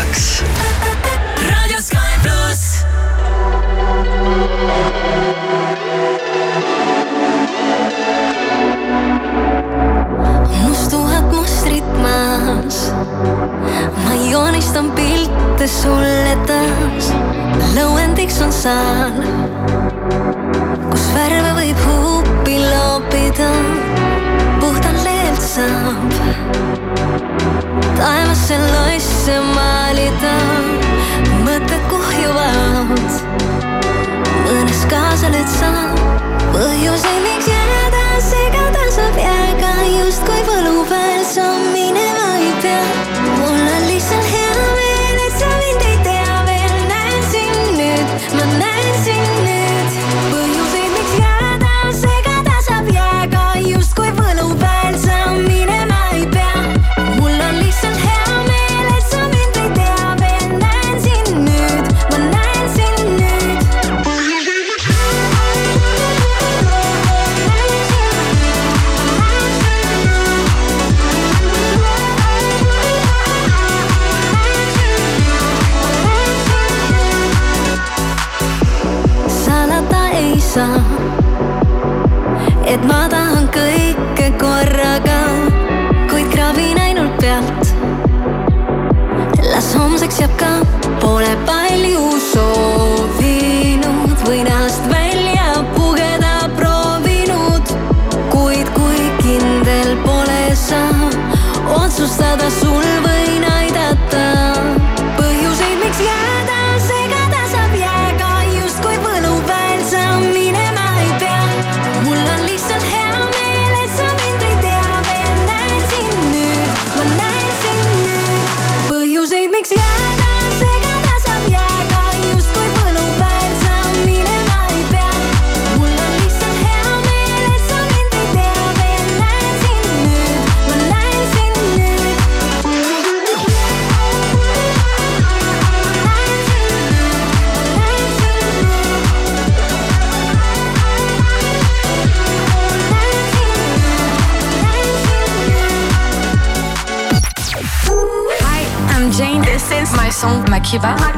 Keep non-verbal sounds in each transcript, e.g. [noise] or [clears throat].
kaks. Radio Sky pluss. mustuvad mustrid maas. ma joonistan pilte sulle taas. lõuendiks on saan, kus värve võib huupi loopida. puhtalt leelt saab taevasse loissema. лица Will you take me sa, et ma tahan kõike korraga, kuid kraavin ainult pealt. las homseks jääb ka poole palju soovi. Kiba.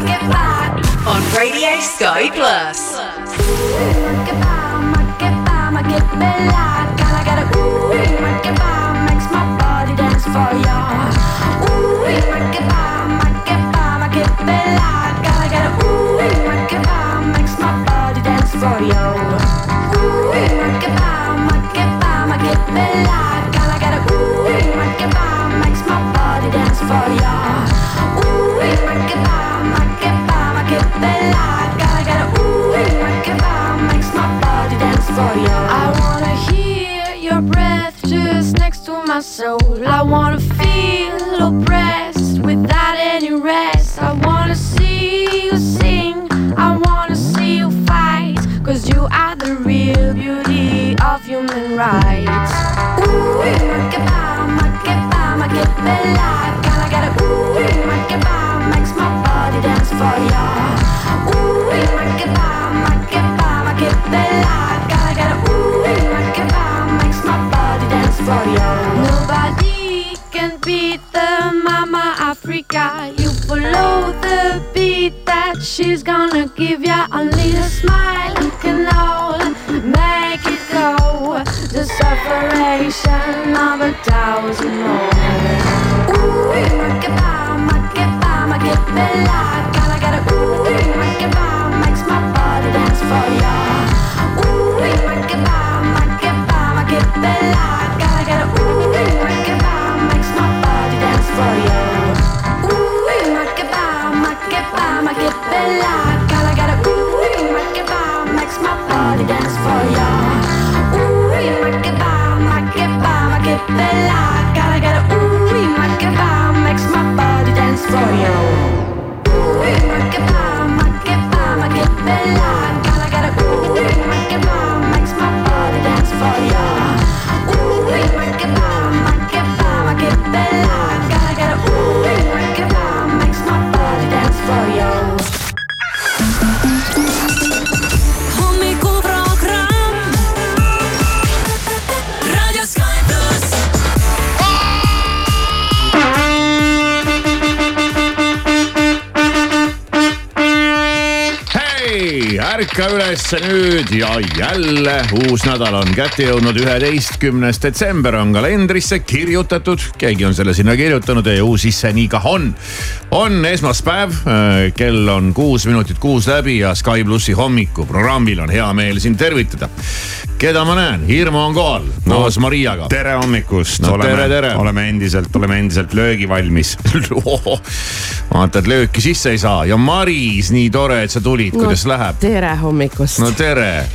every guy. You follow the beat that she's gonna give ya. Only a smile you can all make it go. The separation of a thousand more. Ooh, make it by, make it by, make it de la ärka üles nüüd ja jälle uus nädal on kätte jõudnud, üheteistkümnes detsember on kalendrisse kirjutatud, keegi on selle sinna kirjutanud ja ju siis see nii ka on. on esmaspäev, kell on kuus minutit kuus läbi ja Sky plussi hommikuprogrammil on hea meel sind tervitada. keda ma näen, Hirmu on kohal koos Mariaga. tere hommikust No oleme, oleme endiselt, oleme endiselt löögivalmis. [laughs] [laughs] vaata, et lööki sisse ei saa ja Maris, nii tore, et sa tulid, kuidas läheb? tere hommikust no tere.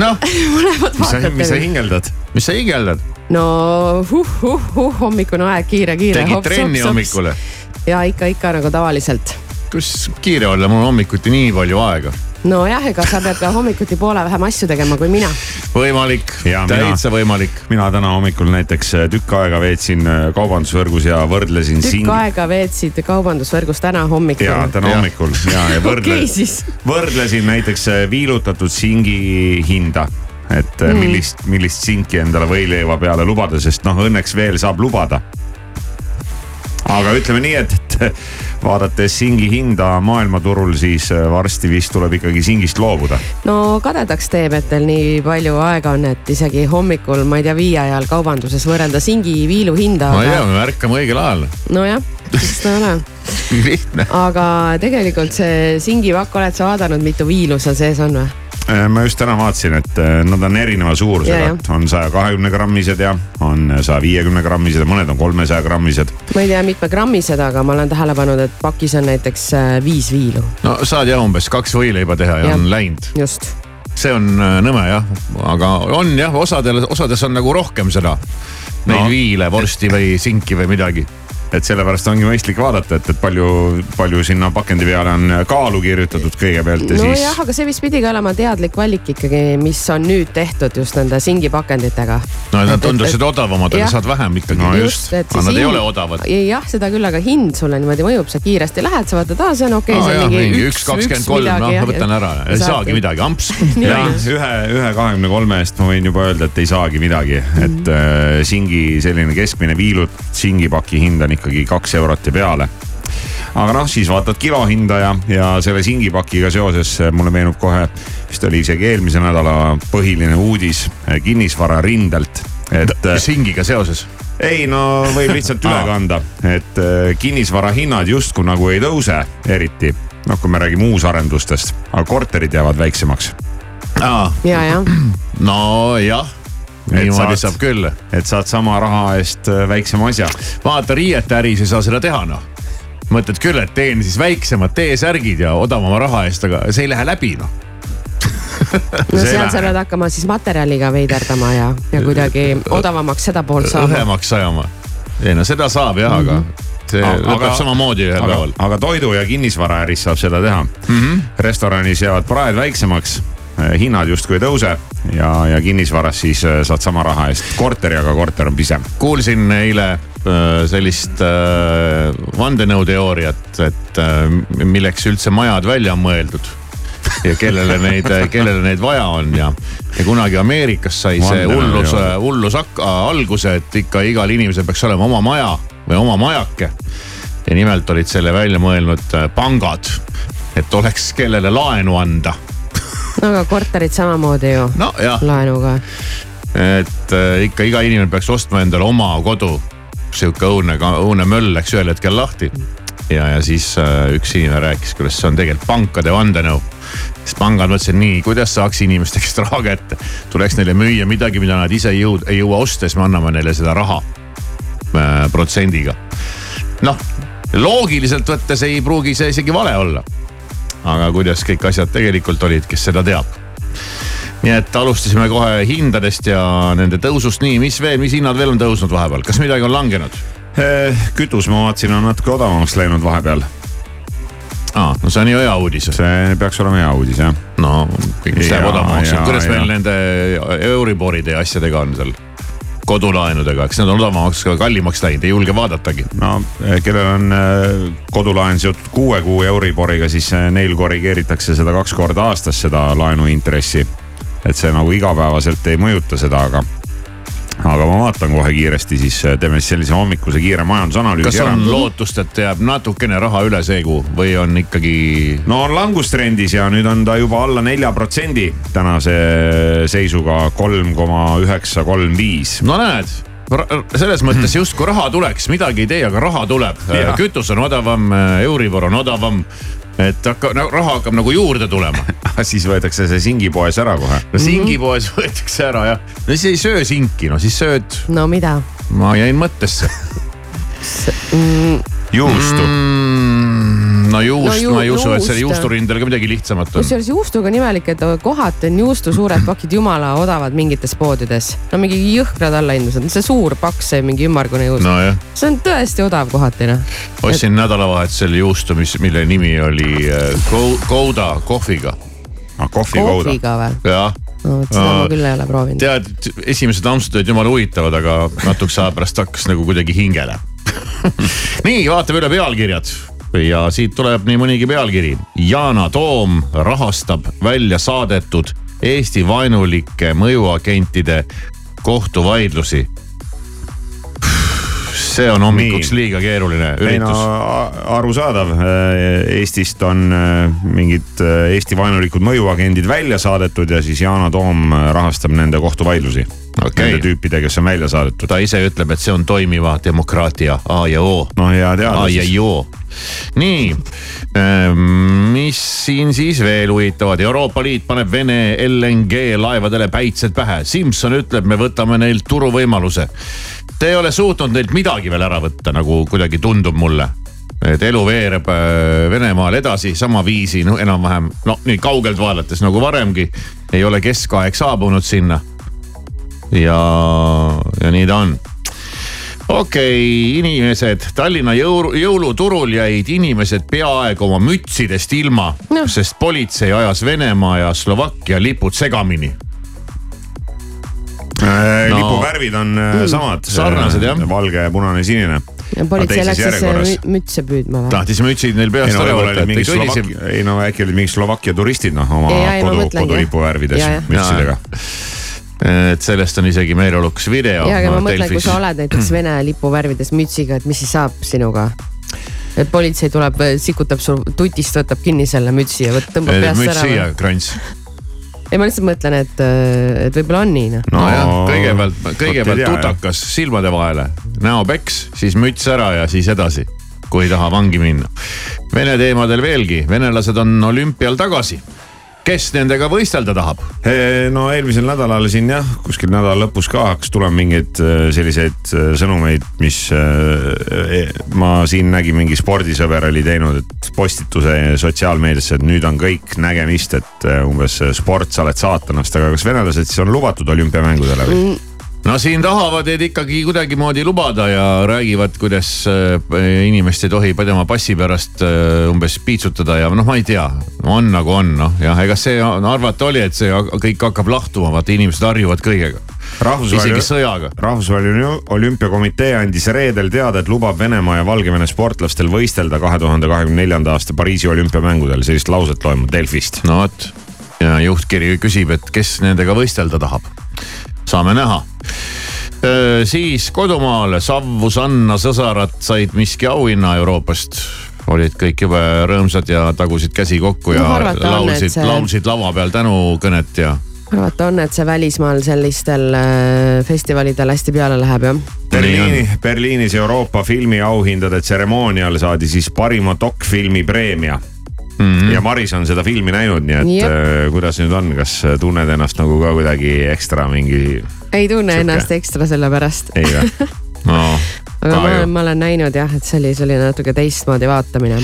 noh, [laughs] mis sa, mis sa hingeldad? mis sa higeldad? no huh, huh, huh, hommikune aeg, kiire, kiire. tegid trenni hommikul? ja ikka, ikka nagu tavaliselt. kus kiire olla, mul on hommikuti nii palju aega. nojah, ega sa pead ka hommikuti poole vähem asju tegema kui mina. võimalik, Ja mina- täitsa võimalik. mina täna hommikul näiteks äh, tükk aega veetsin äh, kaubandusvõrgus ja võrdlesin tükk Sing- aega veetsid kaubandusvõrgus täna hommikul. ja täna Jah. hommikul ja, ja võrdle- siis. võrdlesin näiteks äh, viilutatud singi hinda et mm. millist, millist sinki endale võileiva peale lubada, sest noh, õnneks veel saab lubada. aga ütleme nii, et, et vaadates singi hinda maailmaturul, siis äh, varsti vist tuleb ikkagi singist loobuda. no kadedaks teeb, et teil nii palju aega on, et isegi hommikul, ma ei tea, viie ajal kaubanduses võrrelda singi viilu hinda. ma ei tea, me ärkame õigel ajal. nojah, siis ta ei ole [laughs] lihtne. aga tegelikult see singipakk, oled sa vaadanud, mitu viilu seal sees on või? Äh, ma just täna vaatasin, et äh, nad on erineva suurusega ja., on saja kahekümne grammised ja on saja viiekümne grammised ja mõned on kolmesaja grammised. ma ei tea, mitme grammised, aga ma olen tähele pannud, et pakis on näiteks äh, viis viilu, no saad jah umbes kaks võileiba teha ja, ja. On läinud. just. see on nõme jah, aga on jah, osadel, osades on nagu rohkem seda. Neid no. viile, vorsti või sinki või midagi. Et sellepärast ongi mõistlik vaadata, et, et palju, palju sinna pakendi peale on kaalu kirjutatud kõigepealt ja nojah siis, aga see vist pidigi olema teadlik valik ikkagi, mis on nüüd tehtud just nende singipakenditega. no nad tundusid odavamad, aga saad vähem ikkagi No no,. just. aga nad ei ole odavad. jah, seda küll, aga hind sulle niimoodi mõjub, sa kiiresti lähed, sa vaatad, aa, see on okei okay,, see jah, on mingi üks kakskümmend kolm, noh ma võtan ära, ei saagi. midagi, amps. [laughs] ja ühe, ühe kahekümne kolme eest ma võin juba öelda, et ei saagi midagi, et äh, singi selline keskmine viilut singipaki hind on ikkagi kaks eurot ja peale aga noh, siis vaatad kilohinda ja, ja selle singipakiga seoses mulle meenub kohe, vist oli isegi eelmise nädala põhiline uudis äh, kinnisvararindelt, et äh, singiga seoses. ei no võib lihtsalt üle kanda, et äh, kinnisvara hinnad justkui nagu ei tõuse eriti. noh, kui me räägime uusarendustest, aga korterid jäävad väiksemaks. aa, ja, jah, nojah, niimoodi saab küll. et saad sama raha eest äh, väiksema asja. vaata riiete äris ei saa seda teha noh. mõtled küll, et teen siis väiksemad T-särgid ja odavama raha eest, aga see ei lähe läbi noh. no seal sa pead hakkama siis materjaliga veiderdama ja, ja kuidagi odavamaks seda poolt saama. õhemaks ajama. ei no seda saab jah, aga see lõpeb samamoodi ühel aga päeval., aga toidu ja kinnisvaraäris saab seda teha mm. -hmm. restoranis jäävad praed väiksemaks, hinnad justkui ei tõuse ja, ja kinnisvaras siis äh, saad sama raha eest korteri, aga korter on pisem. kuulsin eile äh, sellist vandenõuteooriat, et milleks üldse majad välja on mõeldud [laughs] ja kellele neid, kellele neid vaja on ja, ja kunagi Ameerikas sai see hullus hullus alguse, et ikka igal inimesel peaks olema oma maja või oma majake. ja nimelt olid selle välja mõelnud pangad, et oleks kellele laenu anda. No aga korterid samamoodi ju, nojah, laenuga. et äh, ikka iga inimene peaks ostma endale oma kodu. sihuke õudne, õudne möll läks ühel hetkel lahti. ja, ja siis äh, üks inimene rääkis, kuidas see on tegelikult pankade vandenõu. siis pangad mõtlesid nii, kuidas saaks inimeste käest raha kätte. tuleks neile müüa midagi, mida nad ise ei jõu-, ei jõua osta, siis me anname neile seda raha äh, protsendiga. noh, loogiliselt võttes ei pruugi see isegi vale olla. Aga kuidas kõik asjad tegelikult olid, kes seda teab nii et alustasime kohe hindadest ja nende tõusust, nii, mis veel, mis hinnad veel on tõusnud vahepeal, kas midagi on langenud? Eh, kütus, ma vaatasin, on natuke odavamaks läinud vahepeal. aa, no see on ju hea uudis. see peaks olema hea uudis jah. no kõik, mis läheb odavamaks, kuidas meil nende Euriboride ja asjadega on seal? Kodulaenudega, kas need on odavamaks ka kallimaks läinud, ei julge vaadatagi. no eh, kellel on eh, kodulaen seotud kuue kuu Euriboriga, siis eh, neil korrigeeritakse seda kaks korda aastas, seda laenuintressi. et see nagu igapäevaselt ei mõjuta seda, aga, aga ma vaatan kohe kiiresti, siis eh, teeme siis sellise hommikuse kiire majandusanalüüsi kas ära. on lootust, et jääb natukene raha üle see kuu või on ikkagi no on langustrendis ja nüüd on ta juba alla nelja protsendi tänase seisuga kolm koma üheksa, kolm viis. no näed selles mõttes [clears throat] justkui raha tuleks, midagi ei tee, aga raha tuleb. Kütus on odavam, Euribor on odavam. Et hakka, no, raha hakkab nagu juurde tulema. [laughs] siis võetakse see singipoes ära kohe. no singipoes [laughs] võetakse ära jah. no siis ei söö sinki, no siis sööd, no mida ma jäin mõttesse juustu mm,. No juust No no, ju- ma ei usu, et selle juust. juusturindel ka midagi lihtsamat on. kusjuures juustuga on imelik, et kohati on juustu suured pakid jumala odavad mingites poodides. no mingi jõhkrad allahindlused, see suur paks, see mingi ümmargune juust no.. see on tõesti odav kohati noh. ostsin nädalavahetusel juustu, mis, mille nimi oli äh, Go- Gouda kohviga. ah, kohviga või? jah no vot seda Aa, ma küll ei ole proovinud. tead, esimesed ampsud olid jumala huvitavad, aga natukese aja pärast hakkas nagu kuidagi hingele. [laughs] nii, vaatame üle pealkirjad ja siit tuleb nii mõnigi pealkiri. Yana Toom rahastab välja saadetud Eesti vaenulike mõjuagentide kohtuvaidlusi. see on hommikuks Nii. liiga keeruline no üritus. a- arusaadav, Eestist on mingid Eesti vaenulikud mõjuagendid välja saadetud ja siis Yana Toom rahastab nende kohtuvaidlusi Okei. nende tüüpide, kes on välja saadetud. ta ise ütleb, et see on toimiva demokraatia A ja O no hea teada ai, siis ai, joo. nii, mis siin siis veel huvitavad, Euroopa Liit paneb Vene LNG laevadele päitsed pähe, Simson ütleb, me võtame neilt turuvõimaluse. Te ei ole suutnud neilt midagi veel ära võtta, nagu kuidagi tundub mulle et elu veereb äh, Venemaal edasi sama viisi, no enam-vähem, no nii kaugelt vaadates nagu varemgi. ei ole keskaeg saabunud sinna. ja, ja nii ta on okei okay,, inimesed, Tallinna jõulu, jõuluturul jäid inimesed peaaegu oma mütsidest ilma no. Sest politsei ajas Venemaa ja Slovakkia lipud segamini. äh,. No. lipuvärvid on äh, samad. sarnased, jah. valge, punane, sinine. ja politsei läks siis mü- mütse püüdma või? tahtis mütsid neil ei peast ära võtta, ei no äkki olid mingid Slovakkia turistid noh oma ma kodu, kodulipuvärvides jah. Ja, ja. mütsidega. Et sellest on isegi meeleolukas video. ja, aga ma mõtlen, kui sa oled näiteks [clears throat] Vene lipu värvides mütsiga, et mis siis saab sinuga? et politsei tuleb, sikutab sul tutist, võtab kinni selle mütsi ja võt- tõmbab peast müts ära siia või?, krants. ei, ma lihtsalt mõtlen, et, et võib-olla on nii noh. nojah No,, kõigepealt, kõigepealt tutakas silmade vahele, näopeks, siis müts ära ja siis edasi, kui ei taha vangi minna. Vene teemadel veelgi, venelased on olümpial tagasi. Kes nendega võistelda tahab? Eh, no eelmisel nädalal siin jah, kuskil nädala lõpus ka hakkas tulema mingeid äh, selliseid äh, sõnumeid, mis äh, ma siin nägin, mingi spordisõber oli teinud et postituse sotsiaalmeediasse, et nüüd on kõik nägemist, et umbes sport, sa oled saatanast, aga kas venelased siis on lubatud olümpiamängudele või? No siin tahavad neid ikkagi kuidagimoodi lubada ja räägivad, kuidas äh, inimest ei tohi tema passi pärast äh, umbes piitsutada ja noh, ma ei tea, on nagu on noh, jah, ega see on, arvata oli, et see kõik hakkab lahtuma, vaata inimesed harjuvad kõigega, rahvusvaheline, sõjaga. rahvusvaheline olümpiakomitee andis reedel teada, et lubab Venemaa ja Valgevene sportlastel võistelda kahe tuhande kahekümne neljanda aasta Pariisi olümpiamängudel, sellist lauset loen ma Delfist. no vot ja juhtkiri küsib, et kes nendega võistelda tahab. Saame näha. siis kodumaal Savvu, Sanna, Sõsarat said miski auhinna Euroopast olid kõik jube rõõmsad ja tagusid käsi kokku ja No laulsid see-, laulsid lava peal tänukõnet ja arvata on, et see välismaal sellistel festivalidel hästi peale läheb jah. Berliini, Berliinis Euroopa filmiauhindade tseremoonial saadi siis parima dokfilmi preemia mm. -hmm. ja Maris on seda filmi näinud, nii et Jep. äh, kuidas nüüd on, kas tunned ennast nagu ka kuidagi ekstra mingi, ei tunne Sihuke- ennast ekstra selle pärast. ei või? [laughs] no,. aga ma olen, ma olen näinud jah, et see oli selline natuke teistmoodi vaatamine.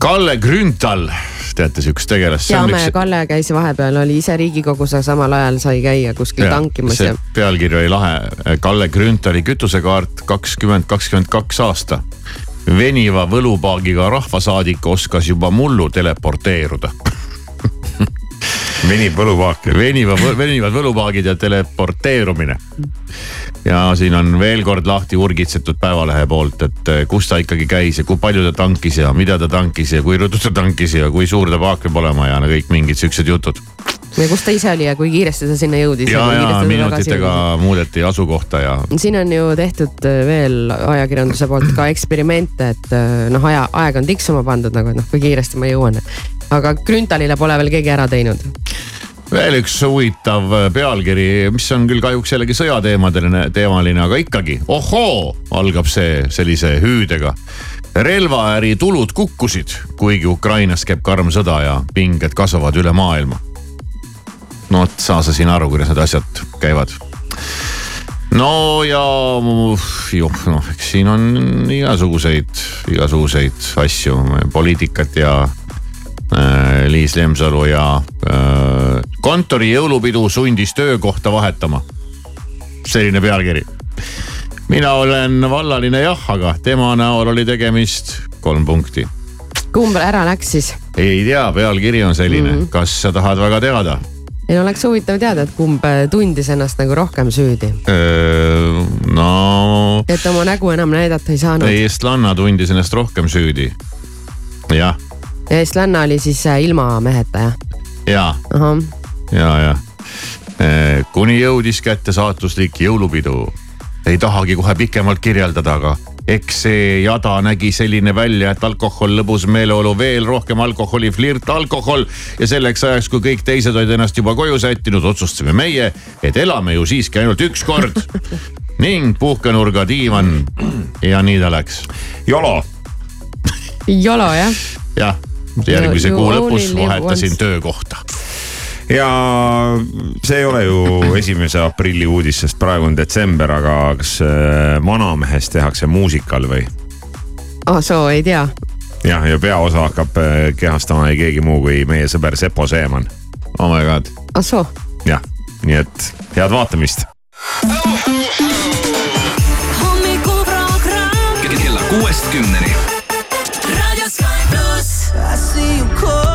Kalle Grünthal teate sihukest tegelast. Jaame ja Kalle käis vahepeal, oli ise riigikogus, aga samal ajal sai käia kuskil tankimas see ja pealkiri oli lahe, Kalle Grünthali kütusekaart kakskümmend, kakskümmend kaks aasta. Veniva võlupaagiga rahvasaadik oskas juba mullu teleporteeruda venib võlupaak. veniva, venivad võlupaagid ja teleporteerumine. ja siin on veel kord lahti urgitsetud Päevalehe poolt, et eh, kus ta ikkagi käis ja kui palju ta tankis ja mida ta tankis ja kui ruttu ta tankis ja kui suur ta paak peab olema ja no kõik mingid siuksed jutud. ja kus ta ise oli ja kui kiiresti ta sinna jõudis. ja, ja minutitega muudeti asukohta ja siin on ju tehtud äh, veel ajakirjanduse poolt ka eksperimente, et äh, noh, aja, aeg on tiksuma pandud nagu, et noh, kui kiiresti ma jõuan. Aga Grünthalile pole veel keegi ära teinud. veel üks huvitav äh, pealkiri, mis on küll kahjuks jällegi sõjateemadeline, teemaline, aga ikkagi, ohoo, algab see sellise hüüdega. relvaäri tulud kukkusid, kuigi Ukrainas käib karm sõda ja pinged kasvavad üle maailma. no vot, saa sa siin aru, kuidas need asjad käivad no ja juh, noh, eks siin on igasuguseid, igasuguseid asju, poliitikat ja Liis Lemsalu ja äh, kontori jõulupidu sundis töökohta vahetama. selline pealkiri. mina olen vallaline jah, aga tema näol oli tegemist kolm punkti. kumb ära läks siis? ei tea, pealkiri on selline mm, -hmm. kas sa tahad väga teada? ei oleks huvitav teada, et kumb äh, tundis ennast nagu rohkem süüdi, no et oma nägu enam näidata ei saanud. eestlanna tundis ennast rohkem süüdi. jah, ja Estlanna oli siis äh, ilma meheta jah? ja ja, ja kuni jõudis kätte saatuslik jõulupidu. ei tahagi kohe pikemalt kirjeldada, aga eks see jada nägi selline välja, et alkohol, lõbus meeleolu, veel rohkem alkoholi, flirt, alkohol. Ja selleks ajaks, kui kõik teised olid ennast juba koju sättinud, otsustasime meie, et elame ju siiski ainult üks kord. [laughs] Ning puhkenurga diivan. Ja nii ta läks. Jolo, Jolo jah, jah, järgmise kuu lõpus vahetasin töökohta. ja see ei ole ju esimese aprilli uudis, sest praegu on detsember, aga kas äh, Vanamehest tehakse muusikal või? oh soo ei tea. jah, ja peaosa hakkab äh, kehastama ei keegi muu kui meie sõber Sepo Seeman. oh my god. ah soo, jah, nii et head vaatamist. hommikuprogramm kella kuuest kümneni. Raadio Sky pluss. I see you calling.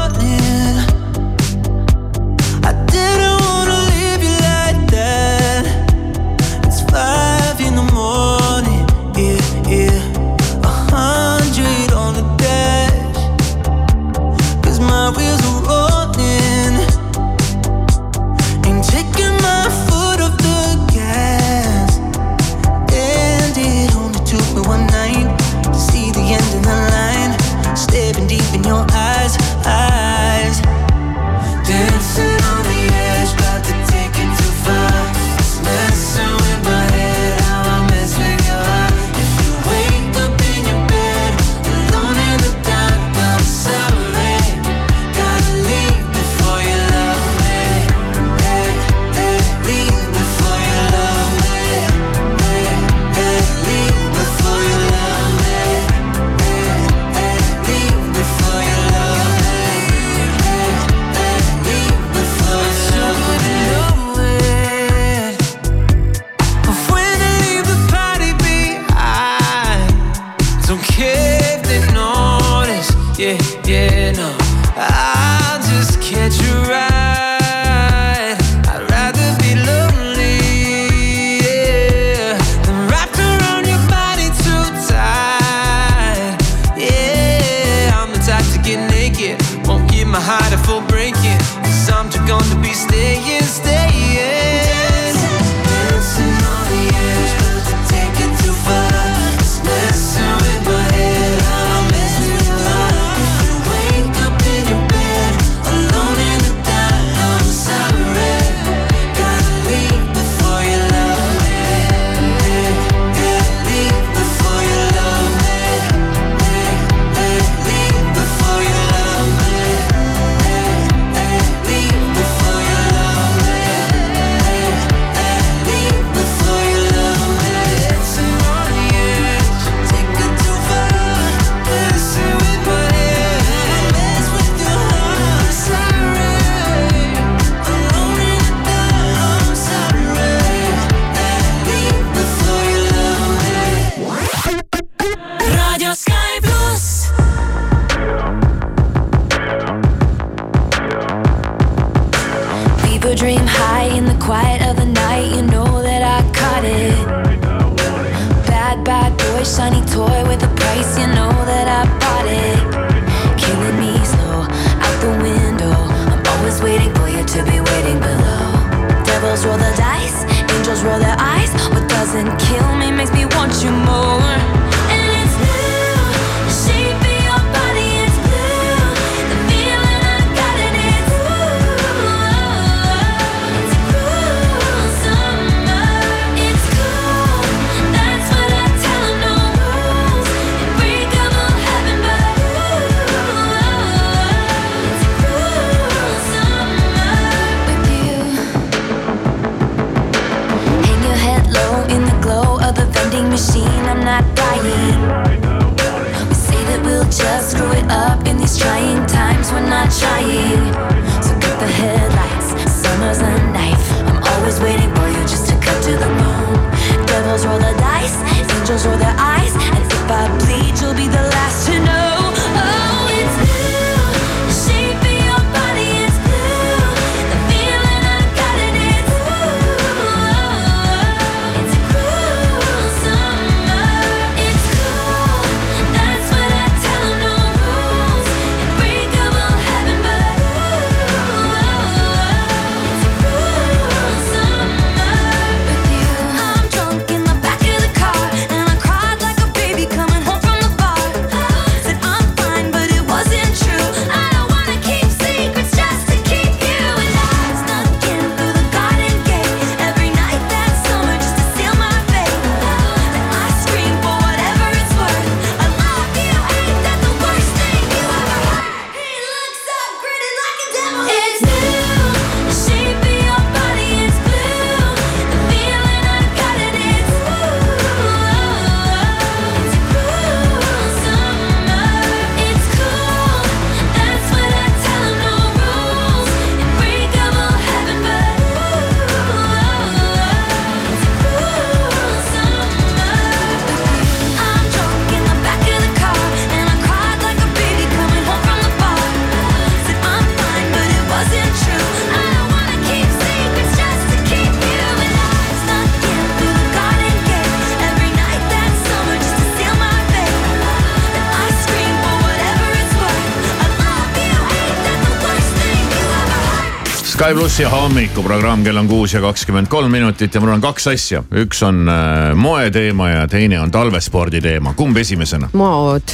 Sky plussi hommikuprogramm, kell on kuus ja kakskümmend kolm minutit ja mul on kaks asja. üks on äh, moeteema ja teine on talvespordi teema. kumb esimesena? mood.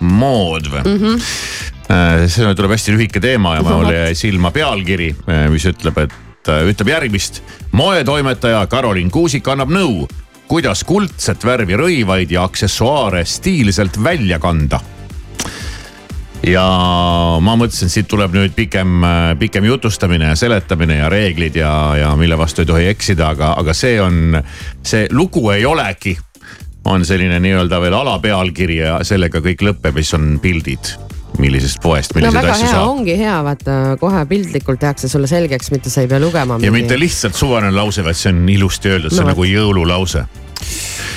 mood või mm? -hmm. sellele tuleb hästi lühike teema ja mul jäi silma pealkiri, mis ütleb, et äh, ütleb järgmist. moetoimetaja Karoliin Kuusik annab nõu, kuidas kuldset värvi rõivaid ja aksessuaare stiilselt välja kanda ja ma mõtlesin, siit tuleb nüüd pikem, pikem jutustamine ja seletamine ja reeglid ja, ja mille vastu ei tohi eksida, aga, aga see on, see lugu ei olegi. on selline nii-öelda veel alapealkiri ja sellega kõik lõpeb ja siis on pildid, millisest poest, no milliseid väga asju hea, saab. ongi hea, vaata kohe piltlikult tehakse sulle selgeks, mitte sa ei pea lugema. ja mitte lihtsalt suvaline lause, vaid see on ilusti öeldud, see No on vot. nagu jõululause.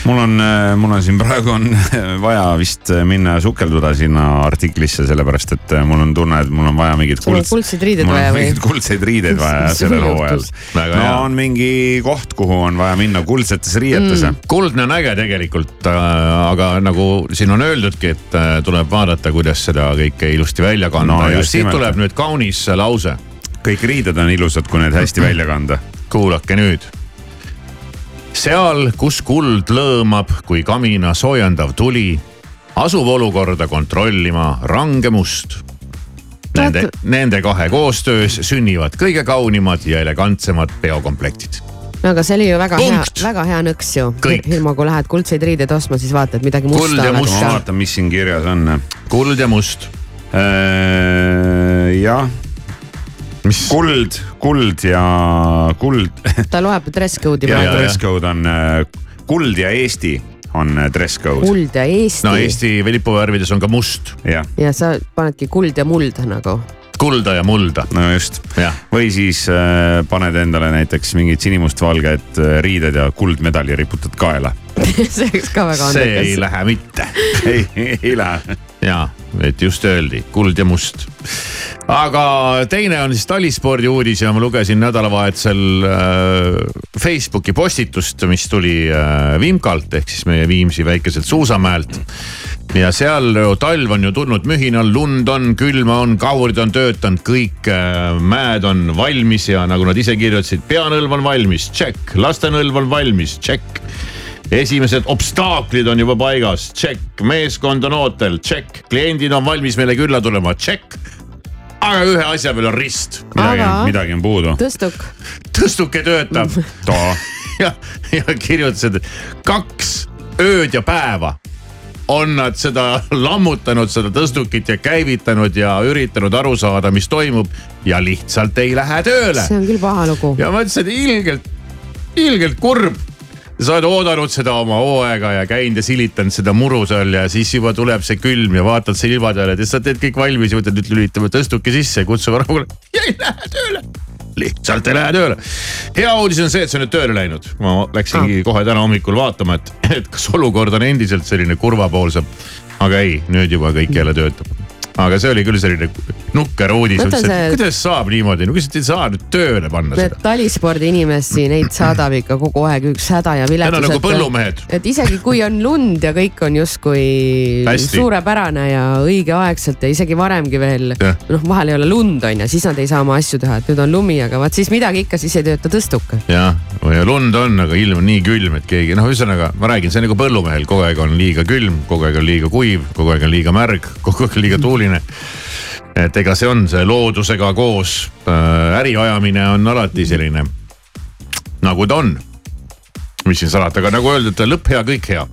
Mul on, mul on siin praegu on [laughs] vaja vist minna sukelduda sinna artiklisse, sellepärast et mul on tunne, et mul on vaja mingit Sul on kuldseid riideid mul on vaja või? mingeid kuldseid riideid vaja sellel hooajal. No hea. on mingi koht, kuhu on vaja minna kuldsetes riietes mm.. kuldne on äge tegelikult, aga nagu siin on öeldudki, et äh, tuleb vaadata, kuidas seda kõike ilusti välja kanda No ja just siit nimelt. tuleb nüüd kaunis lause. kõik riided on ilusad, kui need hästi [clears throat] välja kanda. kuulake nüüd. seal, kus kuld lõõmab, kui kamina soojendav tuli, asub olukorda kontrollima range must. Nende, nende kahe koostöös sünnivad kõige kaunimad ja elegantsemad peokomplektid. no aga see oli ju väga Punkt. hea, väga hea nõks ju ilma kui lähed kuldseid riideid ostma, siis vaatad midagi musta Kuld ja must. ma vaatan, mis siin kirjas on. kuld ja must. jah, mis, kuld, kuld ja kuld ta loeb dress code'i praegu. dress code on äh, kuld ja Eesti on äh, dress code. kuld ja Eesti no Eesti lipuvärvides on ka must, ja sa panedki kuld ja muld nagu. kulda ja mulda, no just. või siis äh, paned endale näiteks mingid sinimustvalged äh, riided ja kuldmedali riputad kaela. [laughs] see oleks ka väga see ei andekas. lähe mitte [laughs] ei, ei lähe. ja et just öeldi kuld ja must. aga teine on siis talispordi uudis ja ma lugesin nädalavahetusel äh, Facebooki postitust, mis tuli äh, Vimkalt ehk siis meie Viimsi väikeselt suusamäelt. Ja seal talv on ju tulnud mühinal, lund on, külma on, kahurid on töötanud, kõik äh, mäed on valmis ja nagu nad ise kirjutasid, peanõlv on valmis, tšekk, lastenõlv on valmis, tšekk esimesed obstaaklid on juba paigas, tšekk, meeskond on ootel, tšekk, kliendid on valmis meile külla tulema, tšekk. aga ühe asja peal on rist. midagi Aga-, midagi on puudu. tõstuk, tõstuke töötab [laughs] ja, ja kirjutasid, kaks ööd ja päeva on nad seda lammutanud, seda tõstukit ja käivitanud ja üritanud aru saada, mis toimub ja lihtsalt ei lähe tööle. see on küll paha lugu. ja ma ütlesin, et ilgelt, ilgelt kurb. Sa oled oodanud seda oma hooaega ja käinud ja silitanud seda muru seal ja siis juba tuleb see külm ja vaatad silmadele, et sa teed kõik valmis ja mõtled, nüüd lülitame tõstuki sisse, kutsuge rahule ja [laughs] ei lähe tööle lihtsalt ei lähe tööle. hea uudis on see, et on nüüd tööle läinud. ma läksingi kohe täna hommikul vaatama, et, et kas olukord on endiselt selline kurvapoolsem. aga ei, nüüd juba kõik jälle töötab. Aga see oli küll selline nukker uudis üldse, see- et kuidas saab niimoodi, no kuidas ei saa nüüd tööle panna seda. talispordi inimesi, neid saadab ikka kogu aeg üks häda ja viletsus. Need on nagu põllumehed. et isegi kui on lund ja kõik on justkui suurepärane ja õigeaegselt ja isegi varemgi veel noh, vahel ei ole lund on ju, siis nad ei saa oma asju teha, et nüüd on lumi, aga vaat siis midagi ikka, siis ei tööta tõstuk. jah, ja lund on, aga ilm on nii külm, et keegi noh, ühesõnaga ma räägin, see on nagu põllumehel, kogu aeg on liiga külm, kogu aeg on liiga kuiv, kogu aeg on liiga märg, kogu aeg on liiga tuuline. Et ega see on see loodusega koos äh, äri ajamine on alati selline nagu ta on. mis siin salata, aga nagu öeldud, lõpp hea, kõik hea.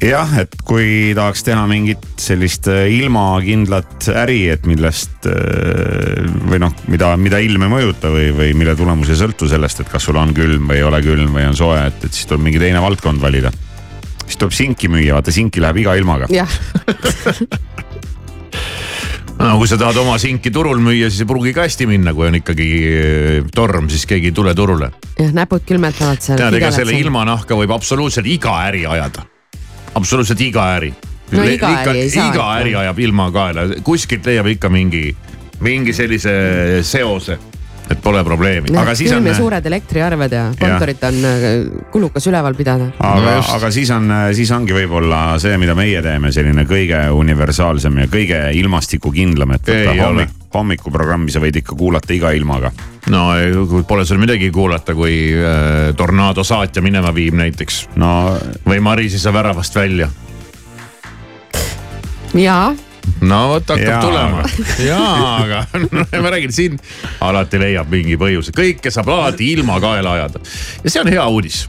jah, et kui tahaks teha mingit sellist äh, ilmakindlat äri, et millest äh, või noh, mida, mida ilm ei mõjuta või, või mille tulemus ei sõltu sellest, et kas sul on külm või ei ole külm või on soe, et, et siis tuleb mingi teine valdkond valida. siis tuleb sinki müüa, vaata sinki läheb iga ilmaga. jah, [laughs] no kui sa tahad oma sinki turul müüa, siis ei pruugi ka hästi minna, kui on ikkagi äh, torm, siis keegi ei tule turule. jah näpud külmetavad seal. tead, ega selle ilmanahka võib absoluutselt iga äri ajada. absoluutselt iga äri. No iga äri ei saa iga äri ajab ilma kaela, kuskilt leiab ikka mingi, mingi sellise seose, et pole probleemi. Aga siis on- ja suured elektriarved ja kontorit on äh, kulukas üleval pidada. aga aga siis on, siis ongi võib-olla see, mida meie teeme, selline kõige universaalsem ja kõige ilmastikukindlam, et võtta hommik, hommikuprogrammi sa võid ikka kuulata iga ilmaga. no kui pole sul midagi kuulata, kui äh, tornaado saatja minema viib näiteks no või Maris-Isa väravast välja. ja no vot hakkab Jaa, tulema. jaa, aga [laughs] ma räägin siin alati leiab mingi põhjuse, kõike saab alati ilma kaela ajada ja see on hea uudis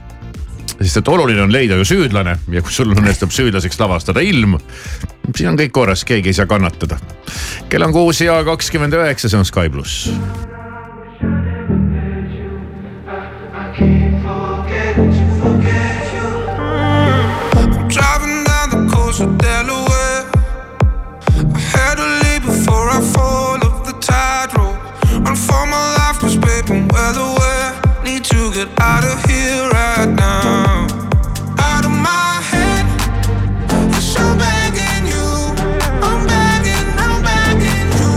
sest et oluline on leida ju süüdlane ja kui sul õnnestub süüdlaseks lavastada ilm, siis on kõik korras, keegi ei saa kannatada. kell on kuus ja kakskümmend üheksa, see on Sky pluss. Driving down the coast of well aware. Need to get out of here right now. Out of my head. Yes, I'm begging you. I'm begging, I'm begging you.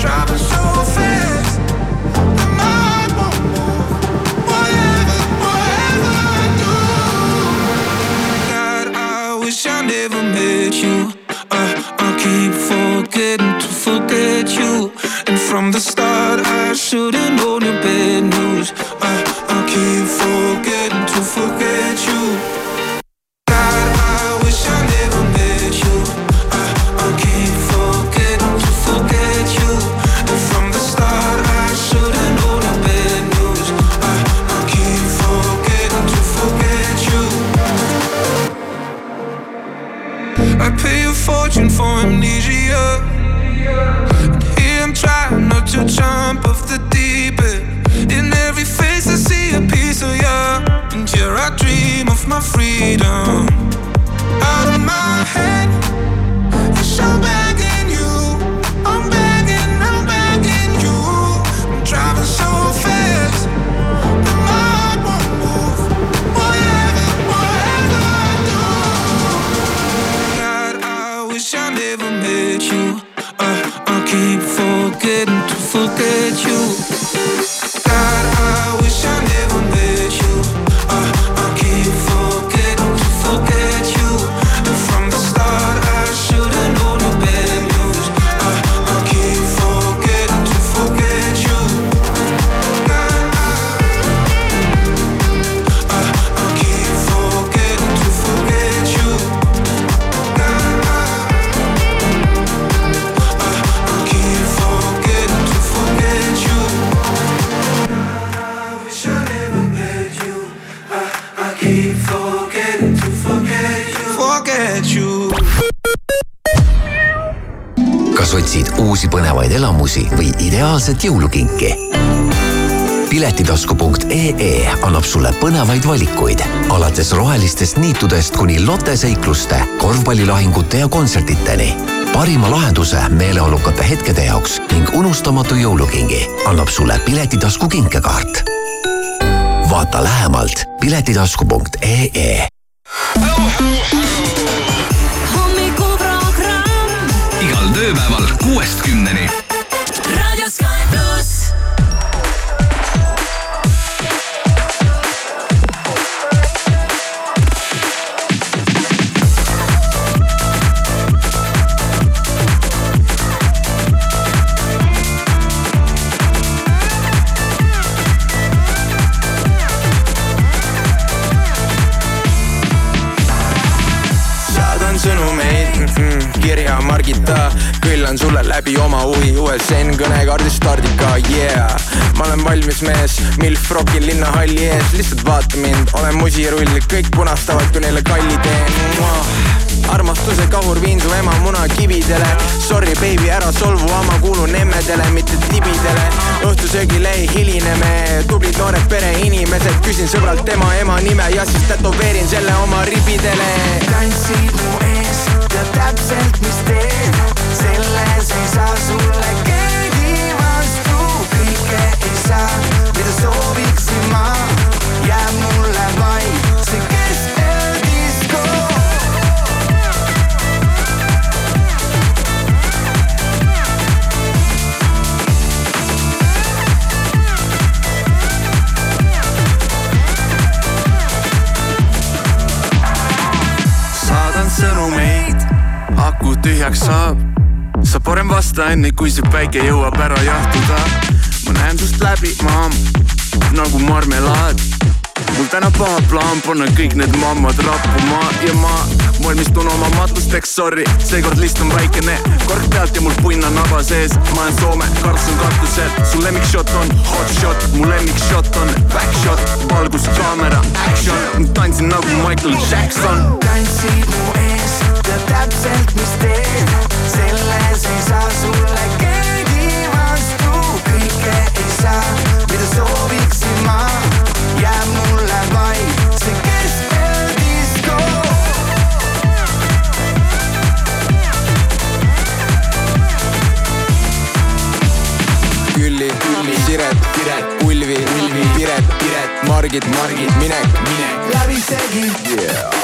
Driving so fast. my heart won't move. Whatever, whatever I do. God, I wish I never met you. Uh, I keep forgetting to forget you. And from the start, I should've known news. Uh, I keep forgetting to forget you. my freedom. Out of my head, Wish I'm begging you. I'm begging, I'm begging you. I'm driving so fast that my heart won't move. Whatever, whatever I do. God, I wish I never met you. Uh, I keep forgetting to forget you. Uusi põnevaid elamusi või ideaalset jõulukinki piletitasku.ee annab sulle põnevaid valikuid alates rohelistest niitudest kuni loteseikluste, korvpallilahingute ja kontsertideni. parima lahenduse meeleolukate hetkede jaoks ning unustamatu jõulukingi annab sulle Piletitasku kinkekaart. vaata lähemalt piletitasku.ee kuuest kümneni. Küllan sulle läbi oma huvi USN kõnekaardi stardika, yeah. ma olen valmis mees, milf rokil linnahalli ees, lihtsalt vaata mind, olen musirull, kõik punastavad, kui neile kalli teen. armastuse kahur viin su ema munakividele Sorry baby, ära solvu, ma kuulun emmedele, mitte tibidele. Õhtusöögile ei hiline me, tublid noored pereinimesed, küsin sõbralt tema ema nime ja siis tätoveerin selle oma ribidele. Tantsid mu ees, tead täpselt, mis teen, ei saa sulle keegi vastu, kõike ei saa, mida sooviksin ma, parem vasta enne, kui see päike jõuab ära jahtuda. ma näen sust läbi, maam, nagu marmelaad. mul täna paha plaan panna kõik need mammad rappuma ja ma valmistun oma matusteks, sorry, seekord list on väikene, kork pealt ja mul punn on naba sees, ma olen Soome, Karlsson katusel, su lemmikshot on hot shot, mu lemmikshot on back shot, valgus, kaamera, action, tantsin nagu Michael Jackson. tantsid mu ees, tead täpselt, mis teen, selles ei saa sulle keegi vastu, kõike ei saa, mida sooviksin ma, jääb mulle vaid see keskeldisko. Külli, Külli, Siret, Piret, Ulvi, Ulvi, Piret, Piret, Margit, Margit, Minek, Minek, läbisegi yeah..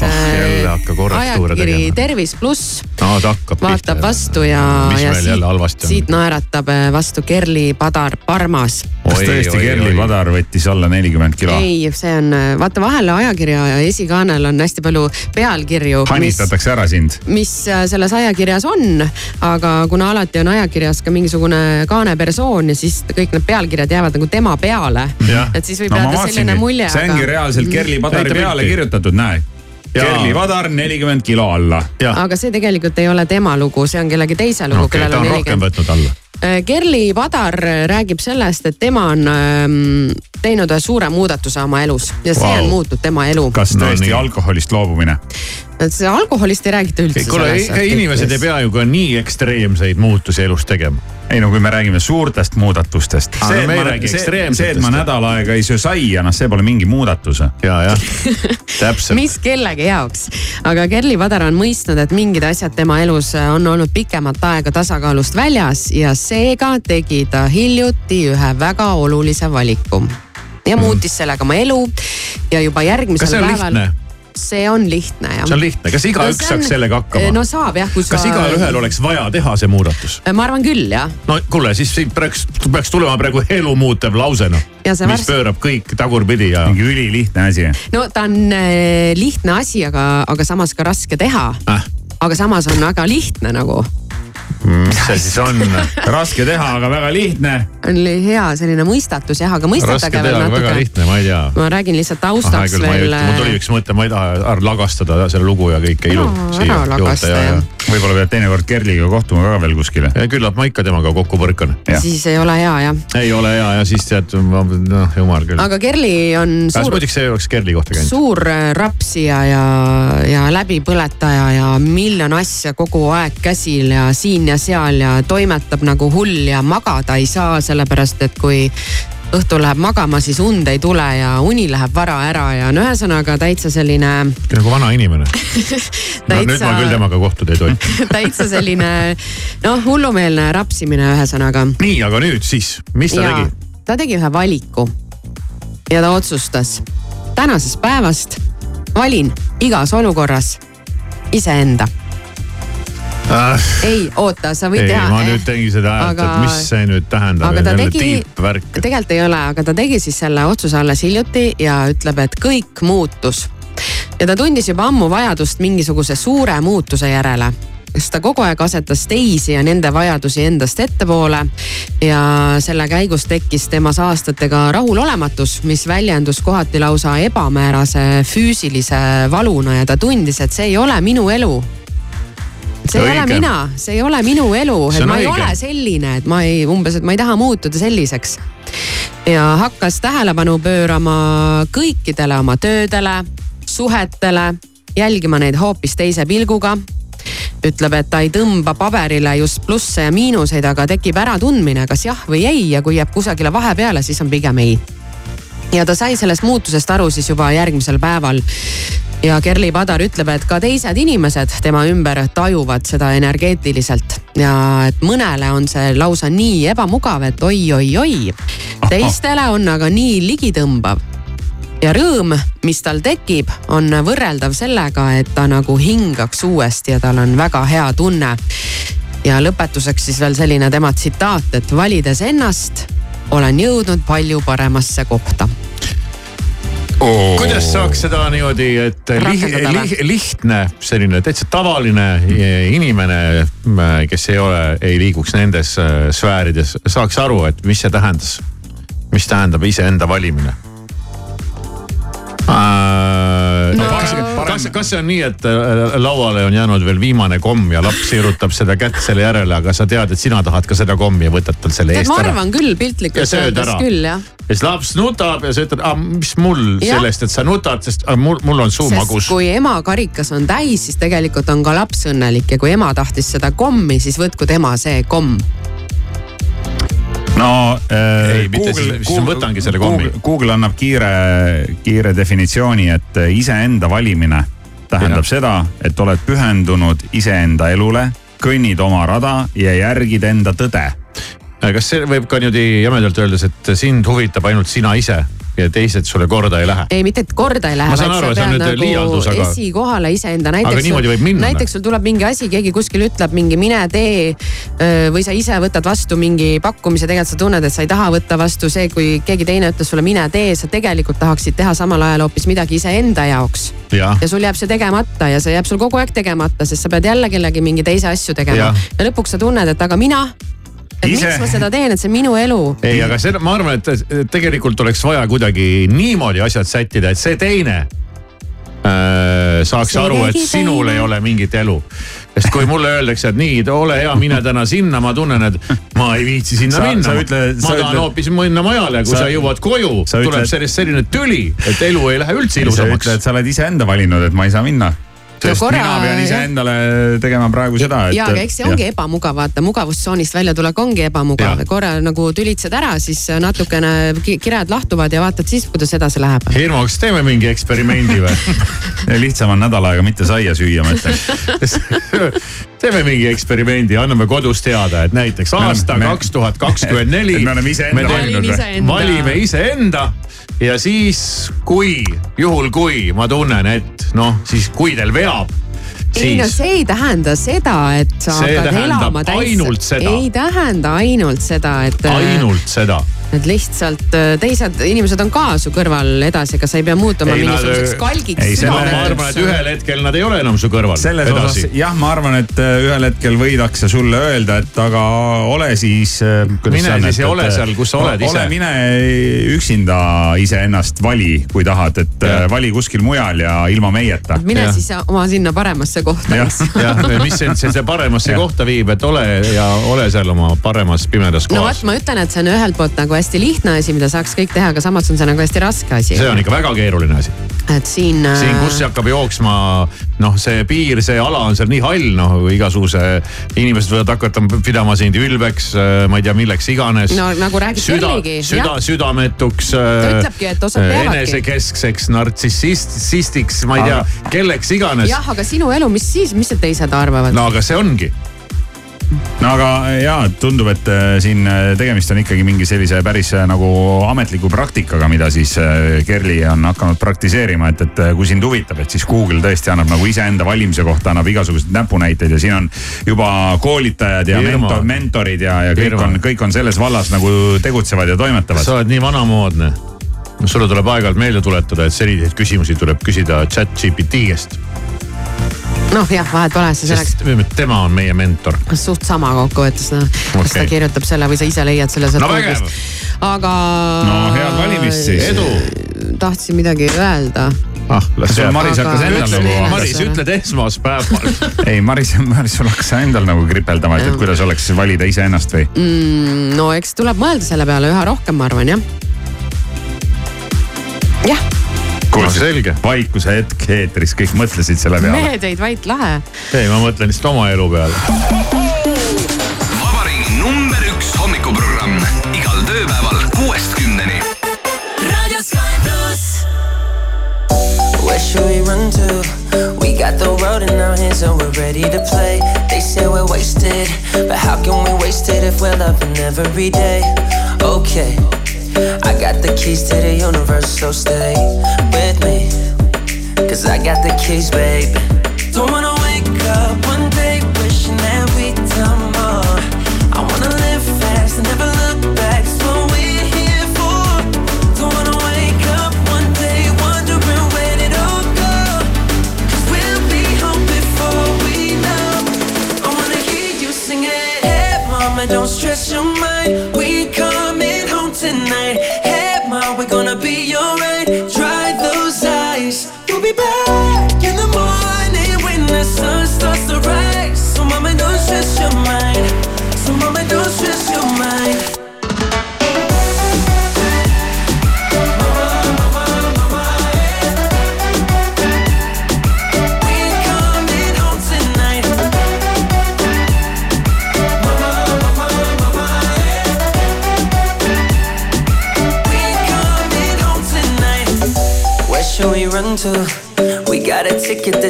selleks Oh, korrektuure ajakiri. Tervis pluss no vaatab vastu ja, ja on? siit naeratab äh, vastu Kerli Padar Parmas. kas tõesti Kerli Padar võttis alla nelikümmend kilo? ei, see on, vaata vahel ajakirja esikaanel on hästi palju pealkirju, mis, hanitatakse ära sind. mis äh, selles ajakirjas on, aga kuna alati on ajakirjas ka mingisugune kaanepersoon ja siis kõik need pealkirjad jäävad nagu tema peale. et siis võib no jääda selline mulje. see ongi reaalselt Kerli Padari Näita peale kirjutatud, näe. Kerli Padar nelikümmend kilo alla. aga see tegelikult ei ole tema lugu, see on kellegi teise lugu, okei, kellel ta on on rohkem nelikümmend. võtnud alla. Kerli Padar räägib sellest, et tema on ähm, teinud ühe suure muudatuse oma elus ja see Vau. on muutnud tema elu. kas No tõesti nii. alkoholist loobumine? Et see alkoholist ei räägita üldse. kuule, inimesed ei pea ju ka nii ekstreemseid muutusi elus tegema. ei no kui me räägime suurtest muudatustest. See, et ma räägi see, see, et ma nädal aega ei söö saia, noh, see pole mingi muudatus. ja, jah, [laughs] täpselt. mis kellegi jaoks, aga Kerli Padar on mõistnud, et mingid asjad tema elus on olnud pikemat aega tasakaalust väljas ja seega tegi ta hiljuti ühe väga olulise valiku. ja muutis sellega oma elu ja juba järgmisel päeval lihtne? See on lihtne jah. see on lihtne, kas igaüks on- saaks sellega hakkama? no saab jah, kui sa. kas igalühel oleks vaja teha see muudatus? ma arvan küll jah, no kuule, siis peaks, peaks tulema praegu elumuutev lause noh, mis varsti- pöörab kõik tagurpidi ja. mingi ülilihtne asi. no ta on äh, lihtne asi, aga, aga samas ka raske teha äh,. aga samas on väga lihtne nagu, mis see siis on? [laughs] raske teha, aga väga lihtne. Oli hea selline mõistatus jah, aga mõistatage veel aga väga natuke. lihtne, ma ei tea. ma räägin lihtsalt ah, taustaks küll, ma ei veel. mul tuli üks mõte, ma ei taha ära lagastada selle lugu ja kõike ilu Aa, siia juurde ja, ja võib-olla pead teinekord Kerliga kohtuma ka veel kuskile. ja küllap ma ikka temaga kokku põrkan. siis ei ole hea jah, ei ole hea ja siis tead, noh jumal küll. aga Kerli on kas suur, muidugi see oleks Kerli kohta käinud? suur äh, rapsija ja, ja läbipõletaja ja miljon asja kogu aeg käsil ja siin ja seal ja toimetab nagu hull ja magada ei saa, sellepärast et kui õhtul läheb magama, siis und ei tule ja uni läheb vara ära ja no ühesõnaga täitsa selline, nagu vana inimene. [laughs] no nüüd täitsa ma küll temaga kohtuda ei tohi. [laughs] täitsa selline noh, hullumeelne rapsimine ühesõnaga. nii, aga nüüd siis, mis ta tegi? ta tegi ühe valiku ja ta otsustas tänasest päevast valin igas olukorras iseenda. ei, oota, sa võid ei, teha. ma nüüd tegin seda häält, aga- et mis see nüüd tähendab, aga ta tegi- tegelikult ei ole, aga ta tegi siis selle otsuse alles hiljuti ja ütleb, et kõik muutus. ja ta tundis juba ammu vajadust mingisuguse suure muutuse järele sest ta kogu aeg asetas teisi ja nende vajadusi endast ettepoole ja selle käigus tekkis temas aastatega rahulolematus, mis väljendus kohati lausa ebamäärase füüsilise valuna ja ta tundis, et see ei ole minu elu see ei Õige. ole mina, see ei ole minu elu, et on ma ei õige. ole selline, et ma ei, umbes, et ma ei taha muutuda selliseks. ja hakkas tähelepanu pöörama kõikidele oma töödele, suhetele, jälgima neid hoopis teise pilguga. ütleb, et ta ei tõmba paberile just plusse ja miinuseid, aga tekib äratundmine, kas jah või ei ja kui jääb kusagile vahepeale, siis on pigem ei ja ta sai sellest muutusest aru siis juba järgmisel päeval. Ja Kerli Padar ütleb, et ka teised inimesed tema ümber tajuvad seda energeetiliselt ja et mõnele on see lausa nii ebamugav, et oi-oi-oi. teistele on aga nii ligitõmbav ja rõõm, mis tal tekib, on võrreldav sellega, et ta nagu hingaks uuesti ja tal on väga hea tunne. ja lõpetuseks siis veel selline tema tsitaat, et valides ennast, olen jõudnud palju paremasse kohta. Kuidas saaks seda niimoodi, et li, Rakendada või? li, lihtne selline täitsa tavaline inimene, kes ei ole, ei liiguks nendes äh, sfäärides, saaks aru, et mis see tähendas, mis tähendab iseenda valimine No- kas, kas, kas see on nii, et äh, lauale on jäänud veel viimane komm ja laps sirutab seda kätt selle järele, aga sa tead, et sina tahad ka seda kommi ja võtad tal selle eest ma ära. arvan küll Ja piltlikult öeldes ära. küll jah. ja siis laps nutab ja sa ütled, mis mul Jah. sellest, et sa nutad, sest ah, mul, mul on suu sest magus. kui ema karikas on täis, siis tegelikult on ka laps õnnelik ja kui ema tahtis seda kommi, siis võtku tema see komm. No äh, Ei, mitte siis- siis ma võtangi selle kommi. Google, Google annab kiire, kiire definitsiooni, et äh, iseenda valimine tähendab Jah. seda, et oled pühendunud iseenda elule, kõnnid oma rada ja järgid enda tõde. kas see võib ka niimoodi jämedalt öeldes, et sind huvitab ainult sina ise ja teised sulle korda ei lähe? ei, mitte et korda ei lähe, Ma saan aru, see on nüüd nagu liialdus, aga- esikohale iseenda. Minna, näiteks sul tuleb mingi asi, keegi kuskil ütleb mingi mine tee või sa ise võtad vastu mingi pakkumise, tegelikult sa tunned, et sa ei taha võtta vastu see, kui keegi teine ütles sulle mine tee, sa tegelikult tahaksid teha samal ajal hoopis midagi iseenda jaoks jah, ja sul jääb see tegemata ja see jääb sul kogu aeg tegemata, sest sa pead jälle kellegi mingi teise asju tegema Jah. ja lõpuks sa tunned, et aga mina, et Ise- miks ma seda teen, et see on minu elu. ei, aga seda ma arvan, et tegelikult oleks vaja kuidagi niimoodi asjad sättida, et see teine äh, saaks See aru, et keegi sinul teine. ei ole mingit elu. sest kui mulle öeldakse, et nii, ole hea, mine täna sinna, ma tunnen, et ma ei viitsi sinna Sa- minna sa. ma sa tahan hoopis minna majale, kui Sa- sa, jõuad koju, sa tuleb ütled- sellest selline tüli, et elu ei lähe üldse sa ilusamaks ütled, et sa oled iseenda valinud, et ma ei saa minna. Sest korra- mina pean iseendale tegema praegu seda, et. ja, aga eks see ongi ebamugav, vaata mugavustsoonist väljatulek ongi ebamugav, korra nagu tülitsed ära, siis natukene ki- kired lahtuvad ja vaatad siis, kuidas edasi läheb. Hirmu, kas teeme mingi eksperimendi või? [laughs] lihtsam on nädal aega mitte saia süüa, ma ütlen. [laughs] teeme mingi eksperimendi, anname kodus teada, et näiteks aasta kaks tuhat kakskümmend neli. [laughs] Me oleme iseenda valinud või? valime iseenda ja siis, kui, juhul kui ma tunnen, et noh, siis kui teil veab, ei no siis see ei tähenda seda, et sa See hakkad elama ainult seda. ei tähenda ainult seda, et. ainult seda. Et lihtsalt äh, teised inimesed on ka su kõrval edasi, ega sa ei pea muutuma Ei, nad- mingisuguseks kalgiks ei, selle- ma arvan, et ühel hetkel nad ei ole enam su kõrval. selles osas edasi. jah, ma arvan, et äh, ühel hetkel võidakse sulle öelda, et aga ole siis. Mine siis ja ole seal, kus sa oled ise. ole mine üksinda iseennast vali, kui tahad, et ja. vali kuskil mujal ja ilma meieta. mine Jah. siis oma sinna paremasse kohta, Jah. jah, mis sind see, see paremasse Jah. kohta viib, et ole ja ole seal oma paremas pimedas no kohas vot, ma ütlen, et see on ühelt poolt nagu hästi lihtne asi, mida saaks kõik teha, aga samas on see nagu hästi raske asi. see on ikka väga keeruline asi. et siin. siin, kus see hakkab jooksma, noh, see piir, see ala on seal nii hall, noh igasuguse, inimesed võivad hakata pidama sind ülbeks, ma ei tea, milleks iganes. no nagu räägib süda, Kelligi, süda, südametuks. Ta ütlebki, et osad teevadki. enesekeskseks, nartsissist, ma ei tea, kelleks iganes. jah, aga sinu elu, mis siis, mis need teised arvavad? no aga see ongi, no aga ja tundub, et äh, siin äh, tegemist on ikkagi mingi sellise päris nagu ametliku praktikaga, mida siis Kerli on hakanud praktiseerima, et, et kui sind huvitab, et siis Google tõesti annab nagu iseenda valimise kohta annab igasuguseid näpunäiteid ja siin on juba koolitajad ja Irma. mentor, mentorid ja, ja kõik Irma. on, kõik on selles vallas nagu tegutsevad ja toimetavad. sa oled nii vanamoodne sulle tuleb aeg-ajalt meelde tuletada, et selliseid küsimusi tuleb küsida chat GPT käest. Noh jah, vahet pole, selleks. sest tema on meie mentor. suht sama kokkuvõttes noh, kas Okei. ta kirjutab selle või sa ise leiad selle sealt No vägev. Google'ist. aga. no head valimist siis. edu. tahtsin midagi öelda. ah, las jääb. Maris Aga- hakkas endal nagu. Maris, ütled esmaspäeval. [laughs] ei, Maris, Maris, sul hakkas endal nagu kripeldama, et, et kuidas oleks valida iseennast või? mm,. no eks tuleb mõelda selle peale üha rohkem, ma arvan jah. jah, kuule, selge. vaikuse hetk eetris, kõik mõtlesid selle peale. mehed jäid vait lahe. ei, ma mõtlen lihtsalt oma elu peale. vabariigi number üks hommikuprogramm igal tööpäeval kuuest kümneni. Where should we run to? We got the road in our hands and we're ready to play. They say we're wasted, but how can we waste it if we're loving every day? Okay, I got the keys to the universe, so stay with me. Cause I got the keys, baby. Don't wanna wake up one day wishing that we'd done more. I wanna live fast and never look back. It's what we're here for. Don't wanna wake up one day wondering where it all we'll be home before we know. I wanna hear you. Hey, mama, don't stress your mind. We tonight. Hey, mom, we're gonna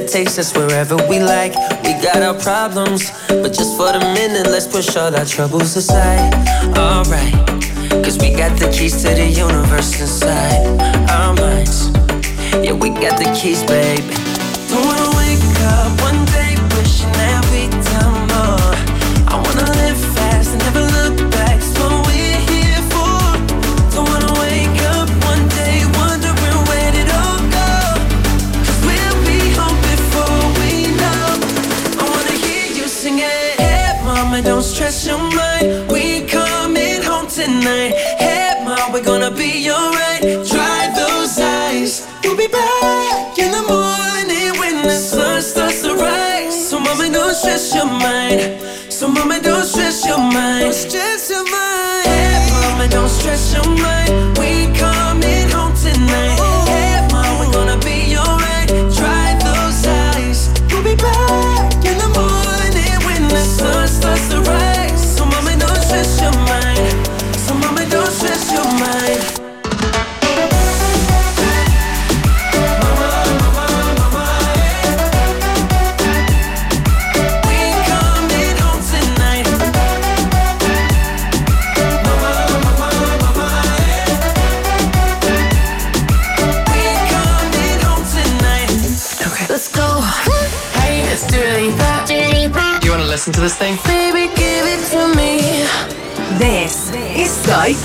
takes us wherever we like. We got our problems, but just for the minute, let's push all our troubles aside. Alright, cause we got the keys to the universe inside our minds. Yeah, we got the keys, babe. Don't wanna So, mama, don't stress your mind.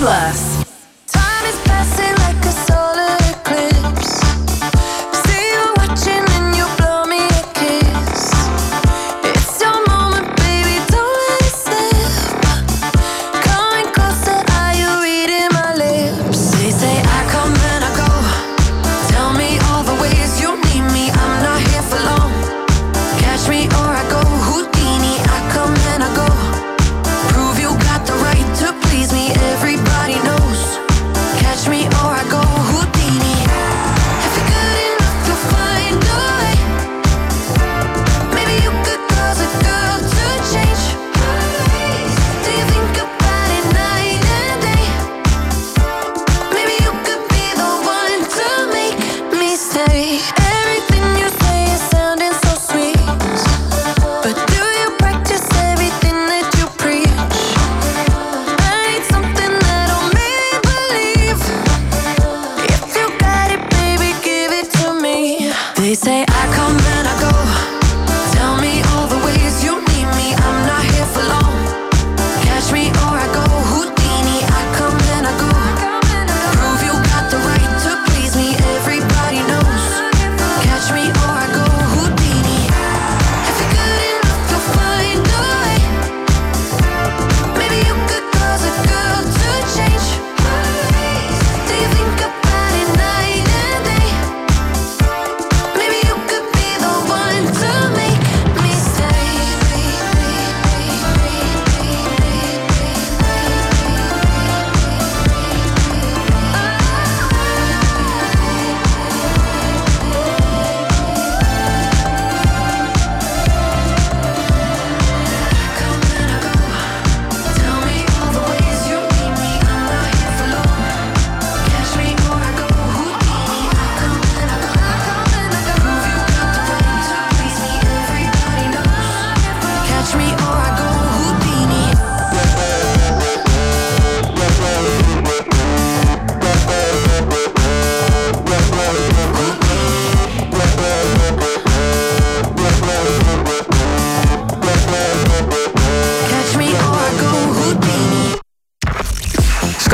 Plus.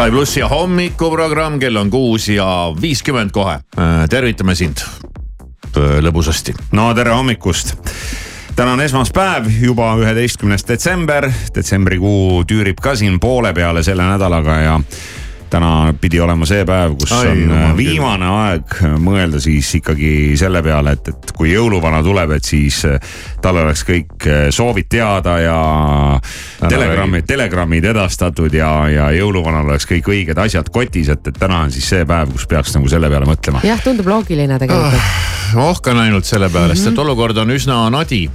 Sky plussi hommikuprogramm, kell on kuus ja viiskümmend kohe. tervitame sind äh, lõbusasti. no tere hommikust täna on esmaspäev, juba üheteistkümnes detsember, detsembrikuu tüürib ka siin poole peale selle nädalaga ja täna pidi olema see päev, kus Ai, on jumal küll. viimane aeg mõelda siis ikkagi selle peale, et, et kui jõuluvana tuleb, et siis eh, tal oleks kõik soovid teada ja telegrammid, telegrammid edastatud ja, ja jõuluvanal oleks kõik õiged asjad kotis, et, et täna on siis see päev, kus peaks nagu selle peale mõtlema. jah, tundub loogiline tegelikult. ohkan ainult selle peale, sest et olukord on üsna nadi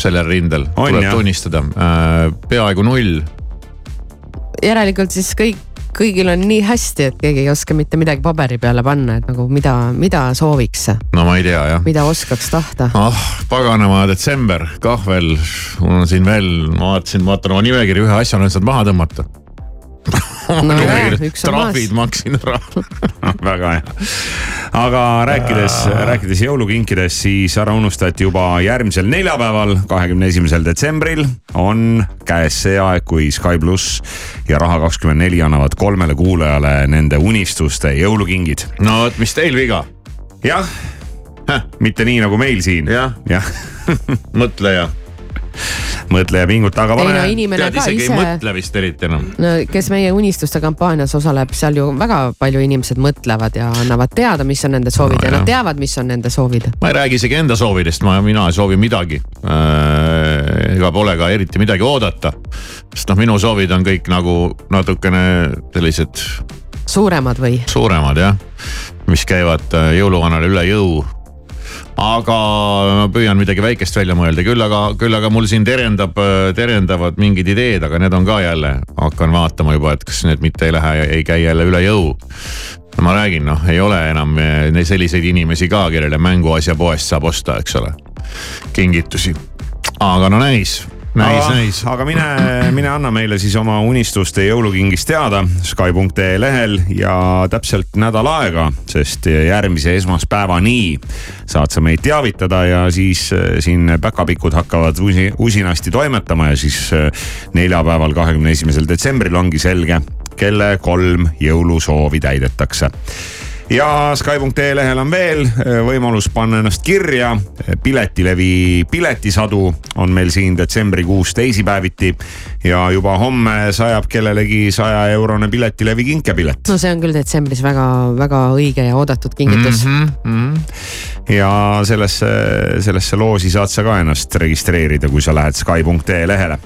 sellel rindel, tuleb jah. tunnistada. peaaegu null järelikult siis kõik, kõigil on nii hästi, et keegi ei oska mitte midagi paberi peale panna, et nagu mida, mida sooviks, no ma ei tea jah. mida oskaks tahta. ah, paganama detsember, kah veel, mul on siin veel, ma vaatasin, vaatan oma nimekirja, ühe asja olen saanud maha tõmmata. No trahvid maksin ära. [laughs] väga hea, aga rääkides, rääkides jõulukinkidest, siis ära unusta, et juba järgmisel neljapäeval, kahekümne esimesel detsembril on käes see aeg, kui Sky pluss ja Raha24 annavad kolmele kuulajale nende unistuste jõulukingid. no vot, mis teil viga? jah, mitte nii nagu meil siin. jah, jah, mõtle ja. Mõtle ja pinguta, aga ei no tead, isegi ei ise, mõtle vist eriti enam. no kes meie unistuste kampaanias osaleb, seal ju väga palju inimesed mõtlevad ja annavad teada, mis on nende soovid No ja jah. nad teavad, mis on nende soovid. ma ei räägi isegi enda soovidest, ma, mina ei soovi midagi. ega pole ka eriti midagi oodata. sest noh, minu soovid on kõik nagu natukene sellised suuremad või? suuremad jah, mis käivad äh, jõuluvanale üle jõu. Aga ma püüan midagi väikest välja mõelda, küll aga, küll aga mul siin terendab, terendavad mingid ideed, aga need on ka jälle, hakkan vaatama juba, et kas need mitte ei lähe, ei käi jälle üle jõu. No ma räägin, noh, ei ole enam neid selliseid inimesi ka, kellele mänguasja poest saab osta, eks ole, kingitusi. aga no näis, Aga, näis. aga mine, mine anna meile siis oma unistuste jõulukingist teada Sky.ee lehel ja täpselt nädal aega, sest järgmise esmaspäevani saad sa meid teavitada ja siis äh, siin päkapikud hakkavad usi, usinasti toimetama ja siis äh, neljapäeval, kahekümne esimesel detsembril ongi selge, kelle kolm jõulusoovi täidetakse ja Sky.ee lehel on veel äh, võimalus panna ennast kirja. piletilevi piletisadu on meil siin detsembrikuus teisipäeviti ja juba homme sajab kellelegi saja eurone piletilevi kinkepilet. no see on küll detsembris väga-väga õige ja oodatud kingitus mm. -hmm. ja sellesse, sellesse loosi saad sa ka ennast registreerida, kui sa lähed Sky.ee lehele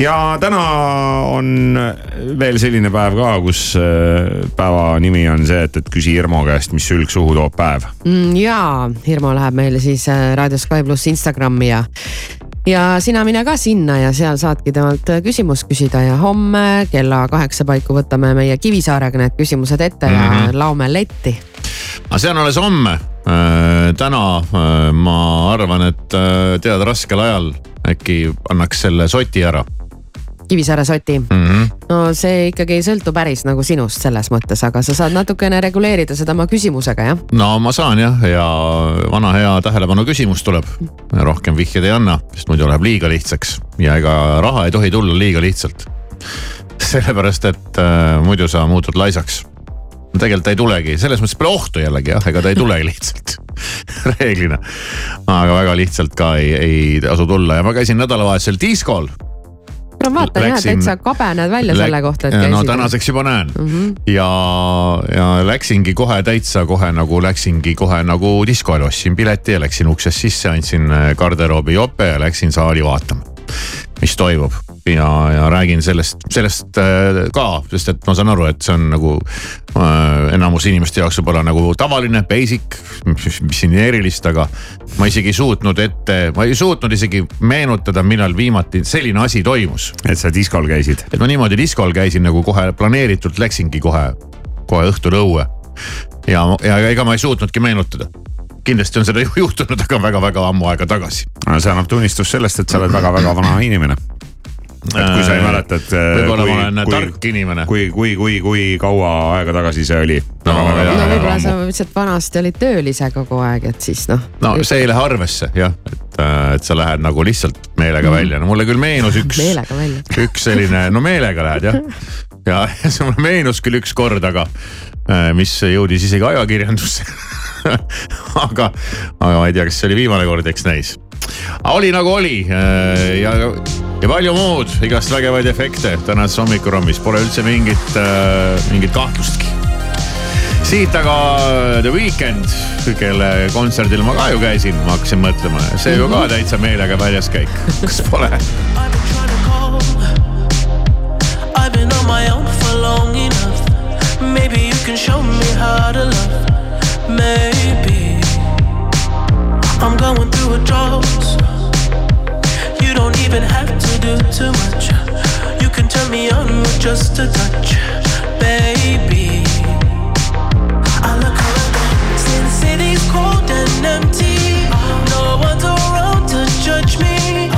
ja täna on veel selline päev ka, kus äh, päeva nimi on see, et, et küsi Irmo käest, mis sülg suhu toob päev mm,. ja Irmo läheb meile siis äh, Raadio Sky pluss Instagrami ja ja sina mine ka sinna ja seal saadki temalt äh, küsimust küsida ja homme kella kaheksa paiku võtame meie Kivisaarega need küsimused ette mm -hmm. ja mhm. laome letti. aga see on alles homme. täna ma arvan, et tead raskel ajal äkki annaks selle soti ära Kivisaare soti mm. -hmm. no see ikkagi ei sõltu päris nagu sinust selles mõttes, aga sa saad natukene reguleerida seda oma küsimusega, jah? no ma saan jah, ja vana hea tähelepanu küsimus tuleb. rohkem vihjeid ei anna, sest muidu läheb liiga lihtsaks ja ega raha ei tohi tulla liiga lihtsalt. sellepärast, et äh, muidu sa muutud laisaks tegelikult ta ei tulegi, selles mõttes pole ohtu jällegi jah, ega ta ei tulegi [laughs] lihtsalt reeglina. aga väga lihtsalt ka ei, ei tasu tulla ja ma käisin nädalavahetusel diskol no vaatan jah, täitsa kabe näed välja läk... selle kohta, et käisid. no tänaseks juba näen mm -hmm. ja, ja läksingi kohe täitsa kohe nagu läksingi kohe nagu diskole, ostsin pileti ja läksin uksest sisse, andsin garderoobi jope ja läksin saali vaatama, mis toimub ja, ja räägin sellest, sellest äh, ka, sest et ma saan aru, et see on nagu äh, enamus inimeste jaoks võib-olla nagu tavaline, basic, mis siin erilist, aga ma isegi ei suutnud ette, ma ei suutnud isegi meenutada, millal viimati selline asi toimus. et sa diskol käisid? et ma niimoodi diskol käisin nagu kohe planeeritult läksingi kohe, kohe õhtul õue. ja, ja ega ma ei suutnudki meenutada kindlasti on seda [laughs] juhtunud, aga väga-väga ammu aega tagasi. see annab tunnistust sellest, et sa oled väga-väga vana inimene et kui sa ei mäleta, et. Äh, võib-olla ma olen kui, tark inimene. kui, kui, kui, kui kaua aega tagasi see oli? no, no võib-olla sa lihtsalt vanasti olid tööl ise kogu aeg, et siis noh. no see ei lähe arvesse jah, et, äh, et sa lähed nagu lihtsalt meelega mm. välja, no mulle küll meenus üks. meelega välja. [laughs] üks selline, no meelega lähed jah. ja, [laughs] ja see mulle meenus küll üks kord, aga äh, mis jõudis isegi ajakirjandusse [laughs] aga, aga ma ei tea, kas see oli viimane kord, eks näis oli nagu oli äh, ja, ja palju muud, igast vägevaid efekte tänases hommikurommis, pole üldse mingit, äh, mingit kahtlustki. siit aga The Weeknd, kelle kontserdil ma ka ju käisin, ma hakkasin mõtlema, see ju ka mhm. täitsa meelega väljaskäik, [laughs] kas pole? I've been on my own for long enough. Maybe you can show me how to love. Maybe. I'm going through a drought. Even have to do too much. You can turn me on with just a touch, baby. I look around, since city's cold and empty. No one's around to judge me.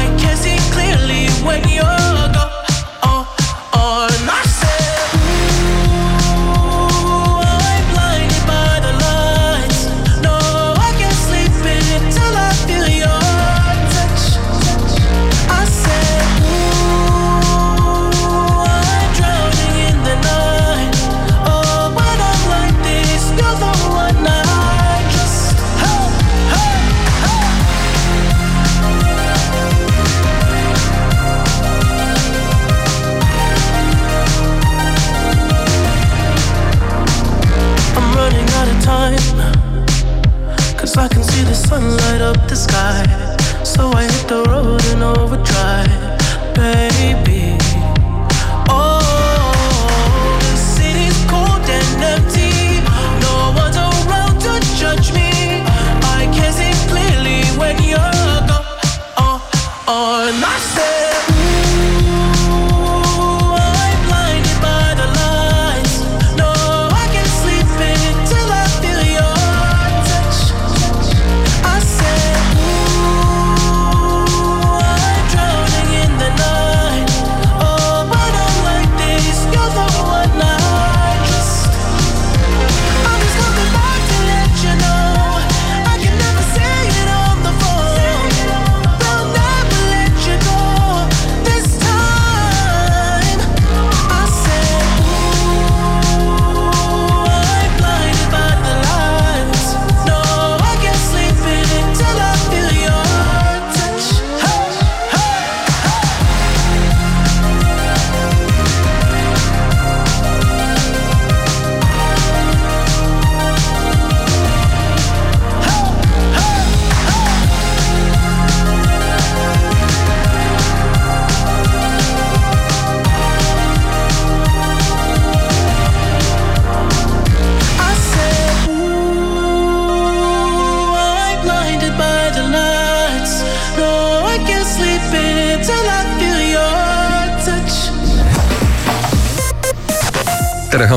I can see clearly when you're. sun oh, oh,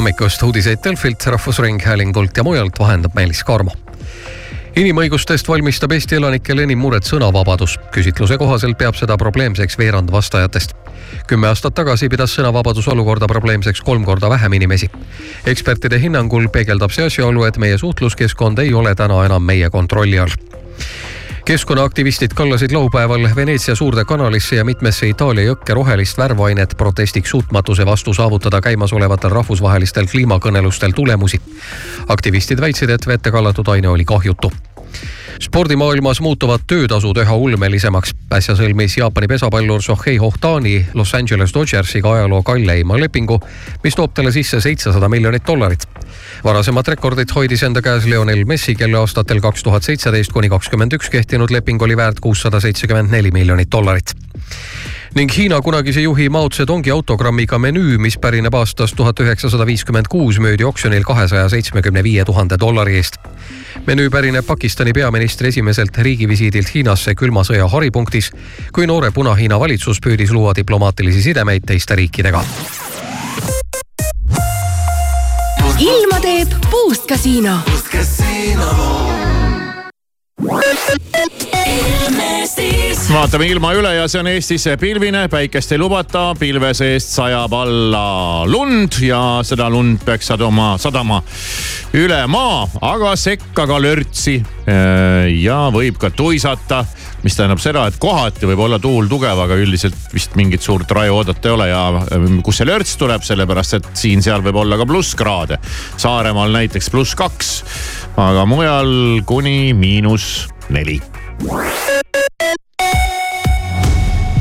hommikust, uudiseid Delfilt, Rahvusringhäälingult ja mujalt vahendab Meelis Karmo inimõigustest valmistab Eesti elanikele enim muret sõnavabadus. küsitluse kohaselt peab seda probleemseks veerand vastajatest. kümme aastat tagasi pidas sõnavabaduse olukorda probleemseks kolm korda vähem inimesi. ekspertide hinnangul peegeldab see asjaolu, et meie suhtluskeskkond ei ole täna enam meie kontrolli all keskkonnaaktivistid kallasid laupäeval Veneetsia suurde kanalisse ja mitmesse Itaalia jõkke rohelist värvainet protestiks suutmatuse vastu saavutada käimasolevatel rahvusvahelistel kliimakõnelustel tulemusi. aktivistid väitsid, et vette kallatud aine oli kahjutu spordimaailmas muutuvad töötasud üha ulmelisemaks. äsja sõlmis Jaapani pesapallur Shohei Ohtani Los Angeles Dodgersiga ajaloo kalleima lepingu, mis toob talle sisse seitsesada miljonit dollarit. varasemat rekordit hoidis enda käes Lionel Messi, kelle aastatel kaks tuhat seitseteist kuni kakskümmend üks kehtinud leping oli väärt kuussada seitsekümmend neli miljonit dollarit ning Hiina kunagise juhi Mao Zedongi autogrammiga menüü, mis pärineb aastast tuhat üheksasada viiskümmend kuus, müüdi oksjonil kahesaja seitsmekümne viie tuhande dollari eest. menüü pärineb Pakistani peaministri esimeselt riigivisiidilt Hiinasse külma sõja haripunktis, kui noore Puna-Hiina valitsus püüdis luua diplomaatilisi sidemeid teiste riikidega. ilma teeb Boost Casino. Boost Casino vaatame ilma üle ja see on Eestis pilvine, päikest ei lubata, pilve seest sajab alla lund ja seda lund peaks saduma, sadama üle maa, aga sekka ka lörtsi. ja võib ka tuisata, mis tähendab seda, et kohati võib olla tuul tugev, aga üldiselt vist mingit suurt raju oodata ei ole ja kus see lörts tuleb, sellepärast et siin-seal võib olla ka plusskraade. Saaremaal näiteks pluss kaks, aga mujal kuni miinus neli Thank you.